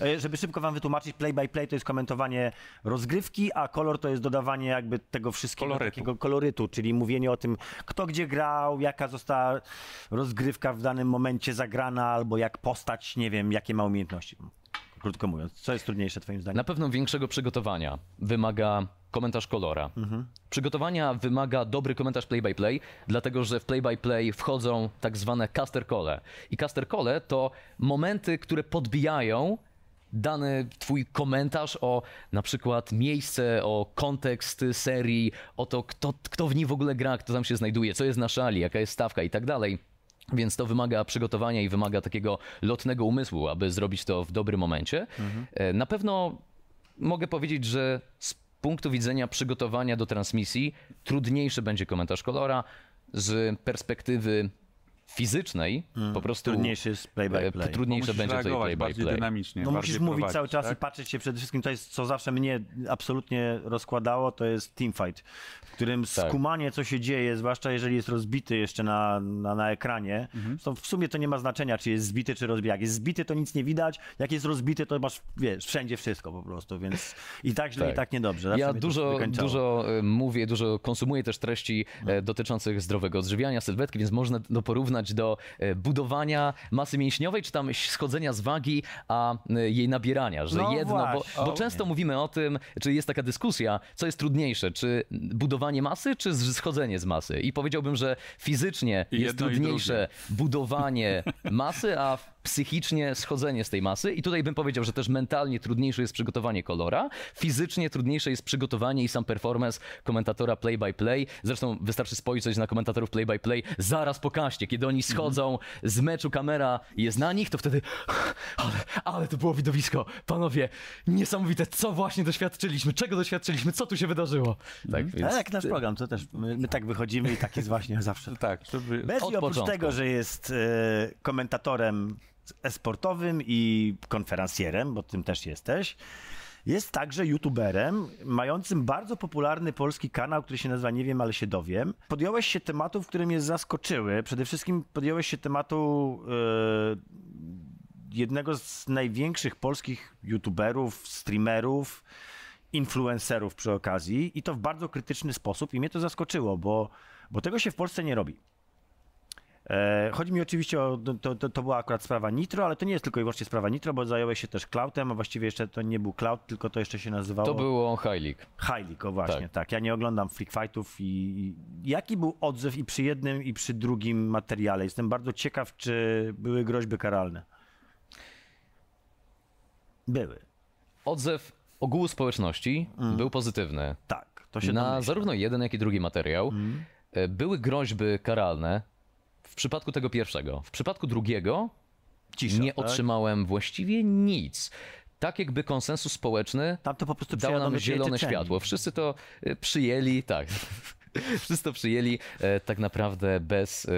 E, Żeby szybko wam wytłumaczyć, play by play to jest komentowanie rozgrywki, a kolor to jest dodawanie jakby tego wszystkiego Kolorytu. takiego kolorytu, czyli mówienie o tym, kto gdzie grał, jaka została rozgrywka w danym momencie zagrana, albo jak postać, nie wiem, jakie ma umiejętności. Krótko mówiąc, co jest trudniejsze twoim zdaniem? Na pewno większego przygotowania wymaga komentarz kolora. Przygotowania wymaga dobry komentarz play-by-play, dlatego że w play-by-play wchodzą tak zwane caster cole. I caster cole to momenty, które podbijają dany twój komentarz o na przykład miejsce, o kontekst serii, o to, kto, kto w niej w ogóle gra, kto tam się znajduje, co jest na szali, jaka jest stawka i tak dalej. Więc to wymaga przygotowania i wymaga takiego lotnego umysłu, aby zrobić to w dobrym momencie. E, Na pewno mogę powiedzieć, że z punktu widzenia przygotowania do transmisji trudniejszy będzie komentarz kolora z perspektywy fizycznej, po prostu Trudniejszy jest play by e, play. trudniejsze Musisz będzie tutaj reagować play by bardziej play. dynamicznie. No musisz mówić prowadzić, cały czas tak? i patrzeć się przede wszystkim, to jest co zawsze mnie absolutnie rozkładało, to jest teamfight, w którym Tak. skumanie co się dzieje, zwłaszcza jeżeli jest rozbity jeszcze na, na, na ekranie, Mhm. to w sumie to nie ma znaczenia, czy jest zbity, czy rozbity. Jak jest zbity, to nic nie widać, jak jest rozbity, to masz, wiesz, wszędzie wszystko po prostu, więc i tak źle, Tak. i tak niedobrze. Zawsze Ja dużo, dużo e, mówię, dużo konsumuję też treści e, dotyczących zdrowego odżywiania, sylwetki, więc można to porównać do e, budowania masy mięśniowej, czy tam schodzenia z wagi, a e, jej nabierania. Że No jedno, bo, właśnie. bo często mówimy o tym, czy jest taka dyskusja, co jest trudniejsze, czy budowanie masy, czy schodzenie z masy. I powiedziałbym, że fizycznie I jest trudniejsze budowanie masy, a psychicznie schodzenie z tej masy. I tutaj bym powiedział, że też mentalnie trudniejsze jest przygotowanie kolora, fizycznie trudniejsze jest przygotowanie i sam performance komentatora play-by-play. Zresztą wystarczy spojrzeć na komentatorów play-by-play zaraz po kaście, kiedy oni schodzą z meczu, kamera jest na nich, to wtedy ale, ale to było widowisko. Panowie, niesamowite, co właśnie doświadczyliśmy, czego doświadczyliśmy, co tu się wydarzyło. Tak, więc... Ale jak nasz program, to też my, my tak wychodzimy i tak jest właśnie zawsze. Tak, żeby... Bez oprócz początku. tego, że jest e, komentatorem esportowym i konferencjerem, bo tym też jesteś. Jest także youtuberem, mającym bardzo popularny polski kanał, który się nazywa Nie wiem, ale się dowiem. Podjąłeś się tematów, które mnie zaskoczyły. Przede wszystkim podjąłeś się tematu e, jednego z największych polskich youtuberów, streamerów, influencerów przy okazji i to w bardzo krytyczny sposób i mnie to zaskoczyło, bo, bo tego się w Polsce nie robi. E, chodzi mi oczywiście o, to, to, to była akurat sprawa Nitro, ale to nie jest tylko i wyłącznie sprawa Nitro, bo zająłeś się też Cloudem, a właściwie jeszcze to nie był Cloud, tylko to jeszcze się nazywało... To było High League. High League, o właśnie, tak. Tak. Ja nie oglądam Freak Fightów i jaki był odzew i przy jednym i przy drugim materiale? Jestem bardzo ciekaw, czy były groźby karalne. Były, Odzew ogółu społeczności był pozytywny. tak, to się Na domyślam. zarówno jeden, jak i drugi materiał e, były groźby karalne w przypadku tego pierwszego. W przypadku drugiego Cisza, nie tak? otrzymałem właściwie nic. Tak jakby konsensus społeczny Tam to po prostu dał nam zielone światło. Wszyscy to e, przyjęli, tak. Wszyscy to przyjęli e, tak naprawdę bez e,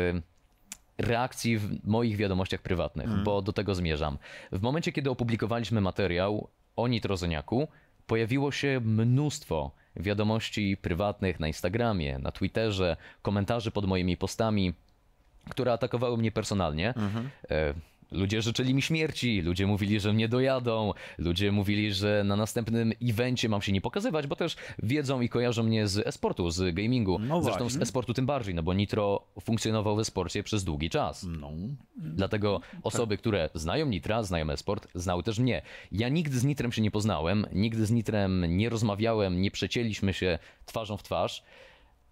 reakcji w moich wiadomościach prywatnych, Mhm. bo do tego zmierzam. W momencie, kiedy opublikowaliśmy materiał o nitrozeniaku, pojawiło się mnóstwo wiadomości prywatnych na Instagramie, na Twitterze, komentarzy pod moimi postami, które atakowały mnie personalnie. E, Ludzie życzyli mi śmierci, ludzie mówili, że mnie dojadą, ludzie mówili, że na następnym evencie mam się nie pokazywać, bo też wiedzą i kojarzą mnie z e-sportu, z gamingu. No Zresztą właśnie. z e-sportu tym bardziej, no bo Nitro funkcjonował w e-sporcie przez długi czas. No. Dlatego osoby, które znają Nitra, znają e-sport, znały też mnie. Ja nigdy z Nitrem się nie poznałem, nigdy z Nitrem nie rozmawiałem, nie przecięliśmy się twarzą w twarz,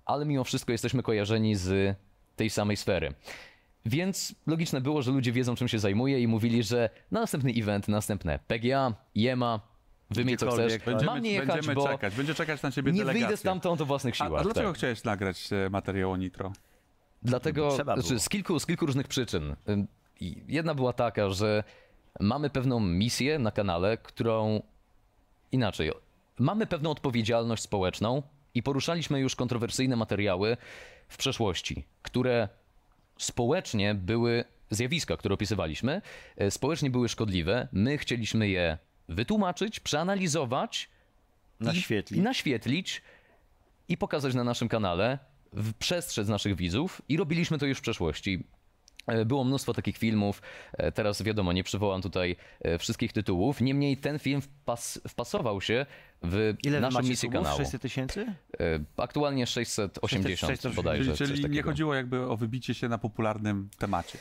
ale mimo wszystko jesteśmy kojarzeni z tej samej sfery. Więc logiczne było, że ludzie wiedzą, czym się zajmuję i mówili, że na następny event, następne PGA, IEMA, wymień co chcesz. Będziemy, Mam nie jechać, będziemy bo czekać, będzie czekać na ciebie nie delegacja. wyjdę stamtąd o własnych A, siłach. a dlaczego tak. chciałeś nagrać e, materiał o Nitro? Dlatego, znaczy, z, kilku, z kilku różnych przyczyn. Jedna była taka, że mamy pewną misję na kanale, którą inaczej. Mamy pewną odpowiedzialność społeczną i poruszaliśmy już kontrowersyjne materiały w przeszłości, które społecznie były zjawiska, które opisywaliśmy, e, społecznie były szkodliwe. My chcieliśmy je wytłumaczyć, przeanalizować Naświetlić. i naświetlić i pokazać na naszym kanale, w przestrzec naszych widzów i robiliśmy to już w przeszłości. E, Było mnóstwo takich filmów, e, teraz wiadomo, nie przywołam tutaj e, wszystkich tytułów, niemniej ten film wpas, wpasował się w Ile naszą misję kanału. 600 tysięcy? Aktualnie 680 680 bodajże. Czyli, czyli nie chodziło jakby o wybicie się na popularnym temacie.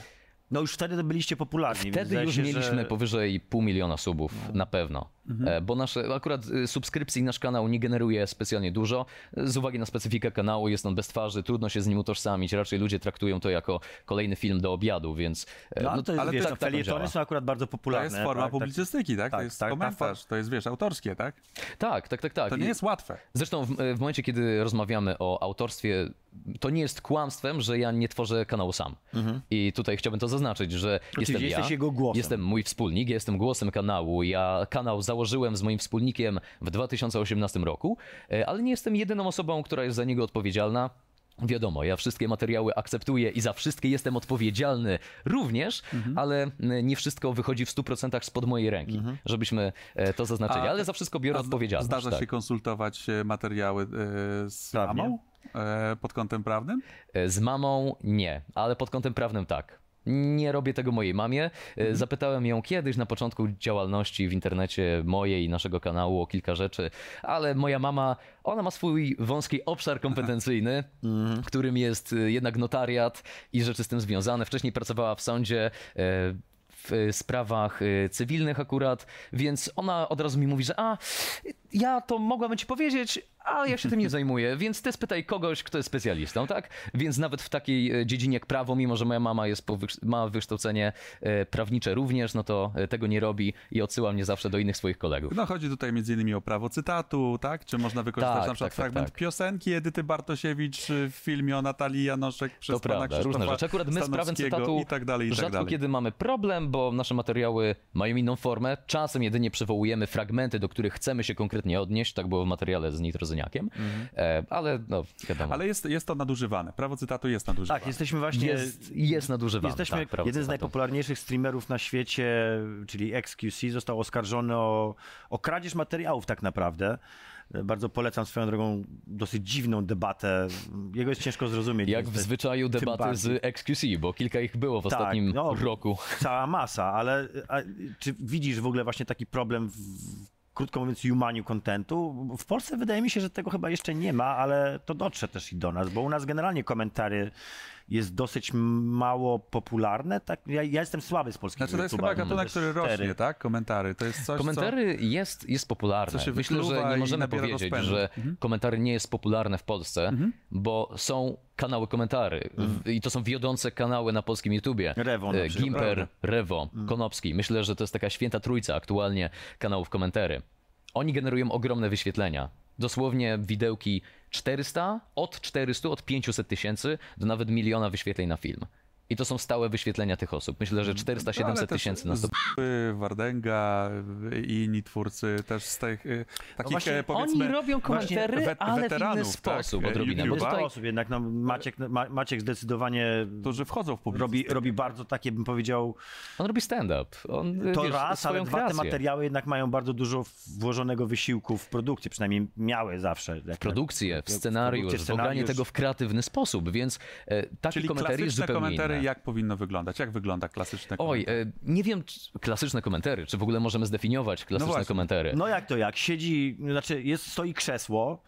No już wtedy byliście popularni. Wtedy już się, mieliśmy że... Mhm. powyżej pół miliona subów, na pewno. E, Bo nasze, akurat y, subskrypcji nasz kanał nie generuje specjalnie dużo. Z uwagi na specyfikę kanału jest on bez twarzy, trudno się z nim utożsamić. Raczej ludzie traktują to jako kolejny film do obiadu, więc... e, No, ale to jest, ale wiesz, to- to tak to felietony działa. są akurat bardzo To popularne. jest forma tak, tak. publicystyki, tak? tak, To jest tak, ta komentarz, to jest, wiesz, autorskie, tak? Tak, tak, tak, tak. To nie jest łatwe. Zresztą w, w momencie, kiedy rozmawiamy o autorstwie, to nie jest kłamstwem, że ja nie tworzę kanału sam. I tutaj chciałbym to zaznaczyć, że jestem ja, jesteś jego głosem. jestem mój wspólnik, ja jestem głosem kanału. Ja kanał założyłem z moim wspólnikiem w 2018 roku, e, ale nie jestem jedyną osobą, która jest za niego odpowiedzialna. Wiadomo, ja wszystkie materiały akceptuję i za wszystkie jestem odpowiedzialny również, ale m, nie wszystko wychodzi w 100% spod mojej ręki, żebyśmy e, to zaznaczyli. A- ale za wszystko biorę odpowiedzialność. Zdarza tak. się konsultować e, materiały z Prawnie? mamą pod kątem prawnym? E, Z mamą nie, ale pod kątem prawnym tak. Nie robię tego mojej mamie. E, Zapytałem ją kiedyś na początku działalności w internecie mojej i naszego kanału o kilka rzeczy, ale moja mama, ona ma swój wąski obszar kompetencyjny, którym jest e, jednak notariat i rzeczy z tym związane. Wcześniej pracowała w sądzie. e, w sprawach e, cywilnych akurat, więc ona od razu mi mówi, że a, ja to mogłabym ci powiedzieć, ale ja się tym nie zajmuję, więc ty spytaj kogoś, kto jest specjalistą, tak? Więc nawet w takiej e, dziedzinie jak prawo, mimo że moja mama jest ma wykształcenie e, prawnicze również, no to e, tego nie robi i odsyła mnie zawsze do innych swoich kolegów. No chodzi tutaj między innymi o prawo cytatu, tak? Czy można wykorzystać Tak, na przykład tak, tak, fragment tak. piosenki Edyty Bartosiewicz w filmie o Natalii Janoszek przez To pana prawda, Krzysztofa różne rzeczy. Akurat my z prawem cytatu i tak dalej, i tak rzadko dalej. kiedy mamy problem, bo nasze materiały mają inną formę. Czasem jedynie przywołujemy fragmenty, do których chcemy się konkretnie odnieść. Tak było w materiale z Nitrozyniakiem. Kozyniakiem, e, ale no wiadomo. Ale jest, jest to nadużywane. Prawo cytatu jest nadużywane. Tak, jesteśmy właśnie... jest, jest nadużywany. Jesteśmy, tak, jeden z najpopularniejszych streamerów na świecie, czyli XQC, został oskarżony o, o kradzież materiałów tak naprawdę. Bardzo polecam swoją drogą dosyć dziwną debatę. Jego jest ciężko zrozumieć. Jak w zwyczaju debaty z XQC, bo kilka ich było w Tak, ostatnim no. roku. Cała masa, ale a, czy widzisz w ogóle właśnie taki problem w, krótko mówiąc, humaniu kontentu? W Polsce wydaje mi się, że tego chyba jeszcze nie ma, ale to dotrze też i do nas, bo u nas generalnie komentary jest dosyć mało popularne. Tak, ja, ja jestem słaby z polskiego Znaczy to jest chyba gatunek, który cztery. rośnie, tak? Komentary. To jest coś, Komentary jest, jest popularne. co Myślę, że nie możemy powiedzieć, rozpędu. że Mhm. komentary nie jest popularne w Polsce, bo są kanały komentary W- i to są wiodące kanały na polskim YouTubie. Rewo na E, przykład. Gimper, Rewo, Konopski. Myślę, że to jest taka święta trójca aktualnie kanałów komentary. Oni generują ogromne wyświetlenia. Dosłownie widełki 400, od 400, od 500 tysięcy do nawet miliona wyświetleń na film. I to są stałe wyświetlenia tych osób. Myślę, że 400-700 No, ale też tysięcy na 100 Zupy, Wardęga i inni twórcy też z tych y, takich właśnie e, powiedzmy... Oni robią komentary, wet- ale w inny sposób tak, odrobinę. YouTube'a, Bo Jest tutaj osób jednak, no, Maciek, Ma, Maciek zdecydowanie którzy wchodzą w publiczność. robi, robi bardzo takie, bym powiedział, on robi stand-up. On, to wiesz, raz, ale dwa te materiały jednak mają bardzo dużo włożonego wysiłku w produkcję, przynajmniej miały zawsze. Jak- Produkcję, w w scenariusz, produkcję, w ogranie scenariusz. tego w kreatywny sposób, więc e, taki Czyli komentarz jest klasyczne zupełnie komentary, inny. jak powinno wyglądać? Jak wygląda klasyczne Oj, komentary? e, nie wiem, czy klasyczne komentary, czy w ogóle możemy zdefiniować klasyczne właśnie. komentary. No jak to jak? Siedzi, znaczy jest, stoi krzesło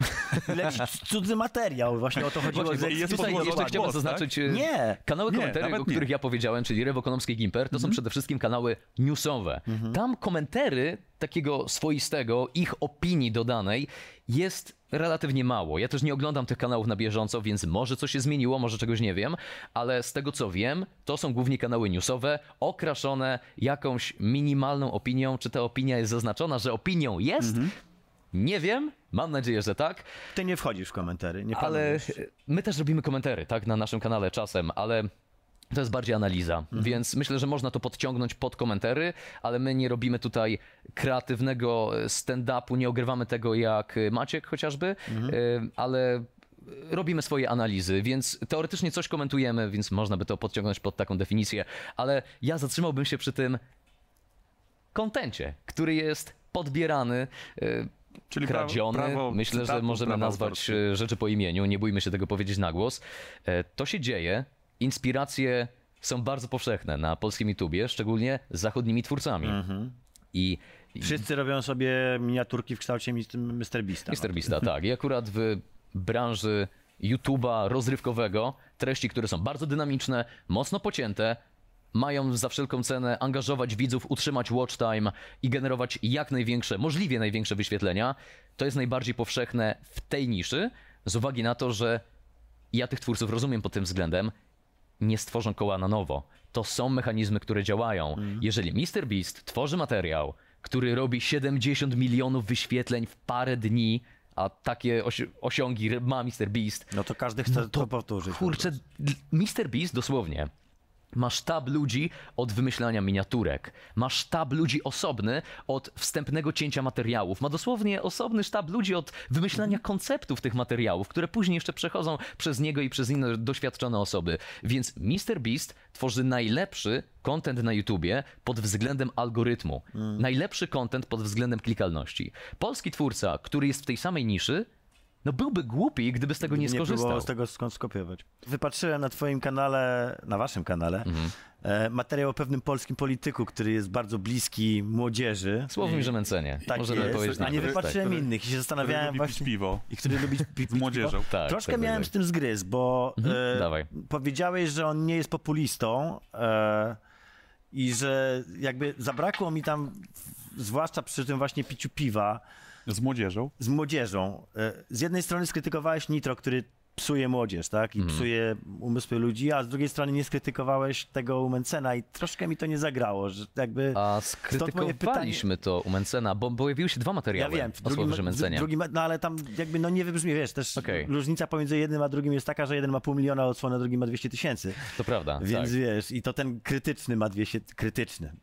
leci cudzy materiał. Właśnie o to chodziło. Właśnie, jest tutaj jeszcze chciałbym głos, zaznaczyć, e, Nie. kanały Nie, komentarzy, o nie. których ja powiedziałem, czyli Rewo Konomskie Gimper, to Mhm. są przede wszystkim kanały newsowe. Tam komentary takiego swoistego, ich opinii dodanej jest relatywnie mało. Ja też nie oglądam tych kanałów na bieżąco, więc może coś się zmieniło, może czegoś nie wiem, ale z tego co wiem, to są głównie kanały newsowe, okraszone jakąś minimalną opinią. Czy ta opinia jest zaznaczona, że opinią jest? Mhm. Nie wiem, mam nadzieję, że tak. Ty nie wchodzisz w komentary, nie Ale my też robimy komentary, tak, na naszym kanale czasem, ale to jest bardziej analiza, więc myślę, że można to podciągnąć pod komentary, ale my nie robimy tutaj kreatywnego stand-upu, nie ogrywamy tego jak Maciek chociażby, y, ale robimy swoje analizy, więc teoretycznie coś komentujemy, więc można by to podciągnąć pod taką definicję, ale ja zatrzymałbym się przy tym kontencie, który jest podbierany, Czyli prawo- kradziony. prawo Myślę, że możemy prawo nazwać e, rzeczy po imieniu, nie bójmy się tego powiedzieć na głos. E, To się dzieje, inspiracje są bardzo powszechne na polskim YouTubie, szczególnie z zachodnimi twórcami. I i Wszyscy robią sobie miniaturki w kształcie Mr. Beasta. Mr. Beasta, tak. I akurat w branży YouTube'a rozrywkowego treści, które są bardzo dynamiczne, mocno pocięte, mają za wszelką cenę angażować widzów, utrzymać watch time i generować jak największe, możliwie największe wyświetlenia. To jest najbardziej powszechne w tej niszy, z uwagi na to, że ja tych twórców rozumiem pod tym względem, nie stworzą koła na nowo. To są mechanizmy, które działają. Jeżeli MrBeast tworzy materiał, który robi 70 milionów wyświetleń w parę dni, a takie osi- osiągi ma MrBeast, No to każdy chce to, powtórzyć. Kurczę, MrBeast dosłownie ma sztab ludzi od wymyślania miniaturek. Ma sztab ludzi osobny od wstępnego cięcia materiałów. Ma dosłownie osobny sztab ludzi od wymyślania konceptów tych materiałów, które później jeszcze przechodzą przez niego i przez inne doświadczone osoby. Więc MrBeast tworzy najlepszy content na YouTubie pod względem algorytmu. Najlepszy content pod względem klikalności. Polski twórca, który jest w tej samej niszy, no byłby głupi, gdyby z tego nie, nie skorzystał. próbował z tego skąd skopiować. Wypatrzyłem na twoim kanale, na waszym kanale, e, materiał o pewnym polskim polityku, który jest bardzo bliski młodzieży. Słowem Żemęcenie. Tak Możemy jest, powiedzieć a nie to, wypatrzyłem który- innych i się Który zastanawiałem pić właśnie... piwo I który lubi pić młodzieżą. Tak, Troszkę tak, miałem tak. z tym zgryz, bo e, dawaj. powiedziałeś, że on nie jest populistą e, i że jakby zabrakło mi tam, zwłaszcza przy tym właśnie piciu piwa, Z młodzieżą. z młodzieżą. E, Z jednej strony skrytykowałeś Nitro, który psuje młodzież, tak? I psuje umysły ludzi, a z drugiej strony nie skrytykowałeś tego u Mencena i troszkę mi to nie zagrało, że jakby... A skrytykowaliśmy to u Mencena, bo pojawiły się dwa Ja materiały wiem, w o drugim, w drugim, no ale tam jakby no nie wybrzmi, wiesz, też Okej. różnica pomiędzy jednym a drugim jest taka, że jeden ma pół miliona odsłon, a drugi ma 200 tysięcy. To prawda, Więc tak. wiesz, i to ten krytyczny ma 200, krytyczny.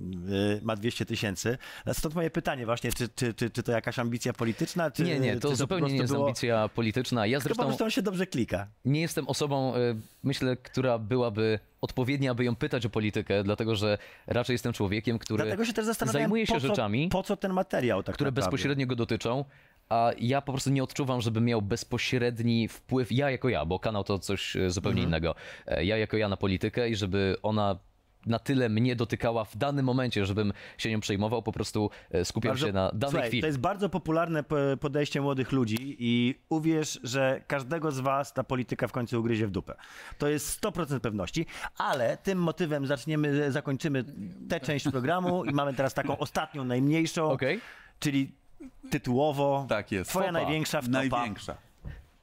Y, ma 200 tysięcy. Stąd moje pytanie właśnie, czy, czy, czy, czy to jakaś ambicja polityczna? Czy, Nie, nie, to po zupełnie nie jest było- ambicja polityczna. Ja Tylko po zresztą prostu on się dobrze klika. nie jestem osobą, y, myślę, która byłaby odpowiednia, aby ją pytać o politykę, dlatego że raczej jestem człowiekiem, który się zajmuje się po co, rzeczami, po co ten materiał tak które naprawdę? bezpośrednio go dotyczą, a ja po prostu nie odczuwam, żeby miał bezpośredni wpływ, ja jako ja, bo kanał to coś e, zupełnie Mhm. innego, E, ja jako ja na politykę i żeby ona na tyle mnie dotykała w danym momencie, żebym się nią przejmował, po prostu e, skupiał Bardzo- się na danej Słuchaj, chwili. To jest bardzo popularne podejście młodych ludzi i uwierz, że każdego z was ta polityka w końcu ugryzie w dupę. To jest 100% pewności, ale tym motywem zaczniemy, zakończymy tę część programu i mamy teraz taką ostatnią, najmniejszą, Okej? czyli tytułowo Tak jest. twoja Fopa. największa wtopa. Największa.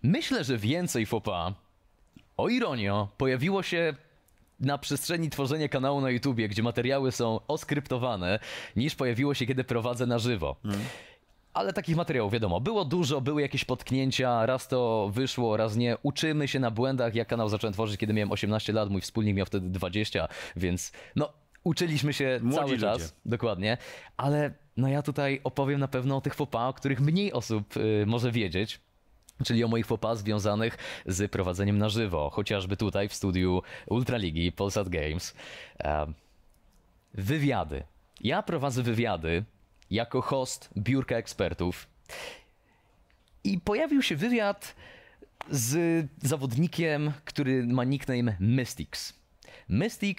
Myślę, że więcej fopa, o ironio, pojawiło się na przestrzeni tworzenia kanału na YouTubie, gdzie materiały są oskryptowane, niż pojawiło się, kiedy prowadzę na żywo. Ale takich materiałów, wiadomo, było dużo, były jakieś potknięcia, raz to wyszło, raz nie. Uczymy się na błędach. Ja kanał zacząłem tworzyć, kiedy miałem 18 lat, mój wspólnik miał wtedy 20, więc no, uczyliśmy się Młodzi cały ludzie. czas. Dokładnie. Ale no ja tutaj opowiem na pewno o tych fopa, o których mniej osób y, może wiedzieć. Czyli o moich fopa związanych z prowadzeniem na żywo, chociażby tutaj w studiu Ultraligi Polsat Games. Em, wywiady. Ja prowadzę wywiady jako host biurka ekspertów. I pojawił się wywiad z zawodnikiem, który ma nickname Mystics. Mystic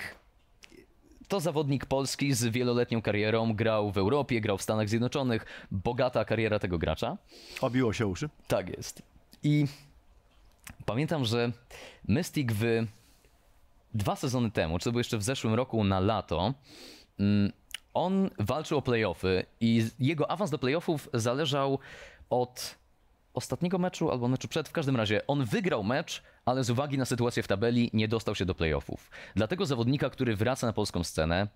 to zawodnik polski z wieloletnią karierą, grał w Europie, grał w Stanach Zjednoczonych, bogata kariera tego gracza. Obiło się uszy. Tak jest. I pamiętam, że Mystic w dwa sezony temu, czy to było jeszcze w zeszłym roku na lato, mm, on walczył o playoffy i jego awans do playoffów zależał od ostatniego meczu albo meczu przed. W każdym razie on wygrał mecz, ale z uwagi na sytuację w tabeli nie dostał się do playoffów. Dlatego zawodnika, który wraca na polską scenę,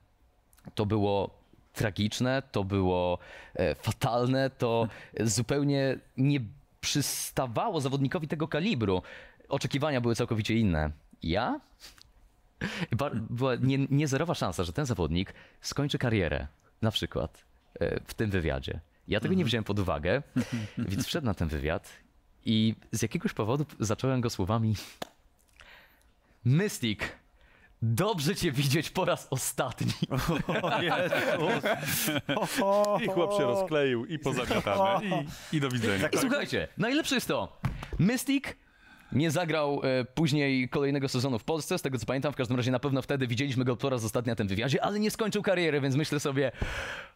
to było tragiczne, to było e, fatalne, to zupełnie nie przystawało zawodnikowi tego kalibru. Oczekiwania były całkowicie inne. Ja? Była nie, niezerowa szansa, że ten zawodnik skończy karierę, na przykład e, w tym wywiadzie. Ja tego nie wziąłem pod uwagę, więc wszedł na ten wywiad i z jakiegoś powodu zacząłem go słowami Mystic, dobrze cię widzieć po raz ostatni. O Jezus. I chłop się rozkleił i pozamiatane. I, i do widzenia. I słuchajcie, najlepsze jest to, Mystic nie zagrał e, później kolejnego sezonu w Polsce, z tego co pamiętam, w każdym razie na pewno wtedy widzieliśmy go po raz ostatni na tym wywiadzie, ale nie skończył kariery, więc myślę sobie,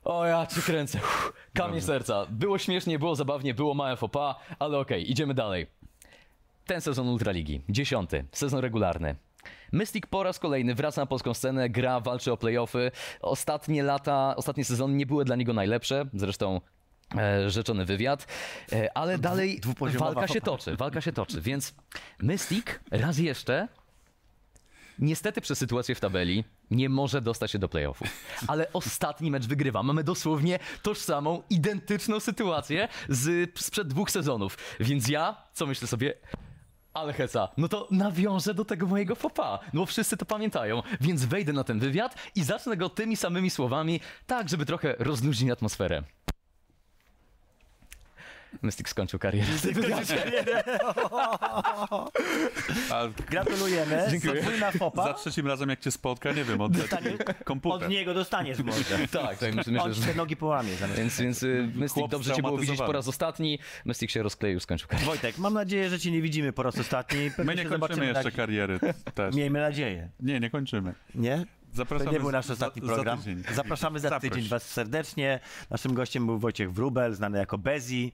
o ja cię kręcę, Uff, kamień serca. Było śmiesznie, było zabawnie, było małe pas, ale okej, idziemy dalej. Ten sezon Ultraligi, dziesiąty, sezon regularny. Mystic po raz kolejny wraca na polską scenę, gra, walczy o playoffy. Ostatnie lata, ostatnie sezony nie były dla niego najlepsze, zresztą rzeczony wywiad, e, ale dalej walka się toczy, walka się toczy, więc Mystic raz jeszcze Niestety przez sytuację w tabeli nie może dostać się do playoffów. Ale ostatni mecz wygrywa. Mamy dosłownie tożsamą, identyczną sytuację z, sprzed dwóch sezonów. Więc ja, co myślę sobie, ale heca, no to nawiążę do tego mojego fopa, no bo wszyscy to pamiętają, więc wejdę na ten wywiad i zacznę go tymi samymi słowami, tak żeby trochę rozluźnić atmosferę. Mystic skończył karierę. A Gratulujemy. Dziękuję. Podwójna fopa. za trzecim razem, jak cię spotka, nie wiem, oddać Dostanie- komputer. Od niego dostaniesz może. Tak, tak myślę, myślę On że... nogi połamie zamiast. Więc, więc Mystic Chłop dobrze cię było widzieć po raz ostatni. Mystic się rozkleił, skończył karierę. Wojtek, mam nadzieję, że cię nie widzimy po raz ostatni. Pewnie My nie kończymy jeszcze kariery też. Miejmy nadzieję. Nie, nie kończymy. Nie? Zapraszamy To nie był nasz za- ostatni za program. tydzień. Zapraszamy za Zaproś. tydzień was serdecznie. Naszym gościem był Wojciech Wrubel, znany jako Bezi.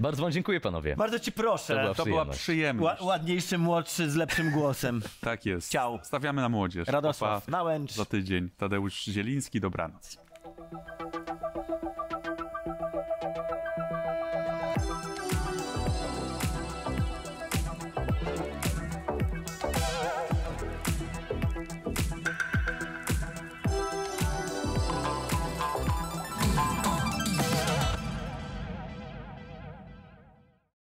Bardzo wam dziękuję, panowie. Bardzo ci proszę. To była To była Przyjemność. przyjemność. Ła- ładniejszy, młodszy, z lepszym głosem. Tak jest. Ciao. Stawiamy na młodzież. Radosław Papa Nałęcz. za tydzień. Tadeusz Zieliński, dobranoc.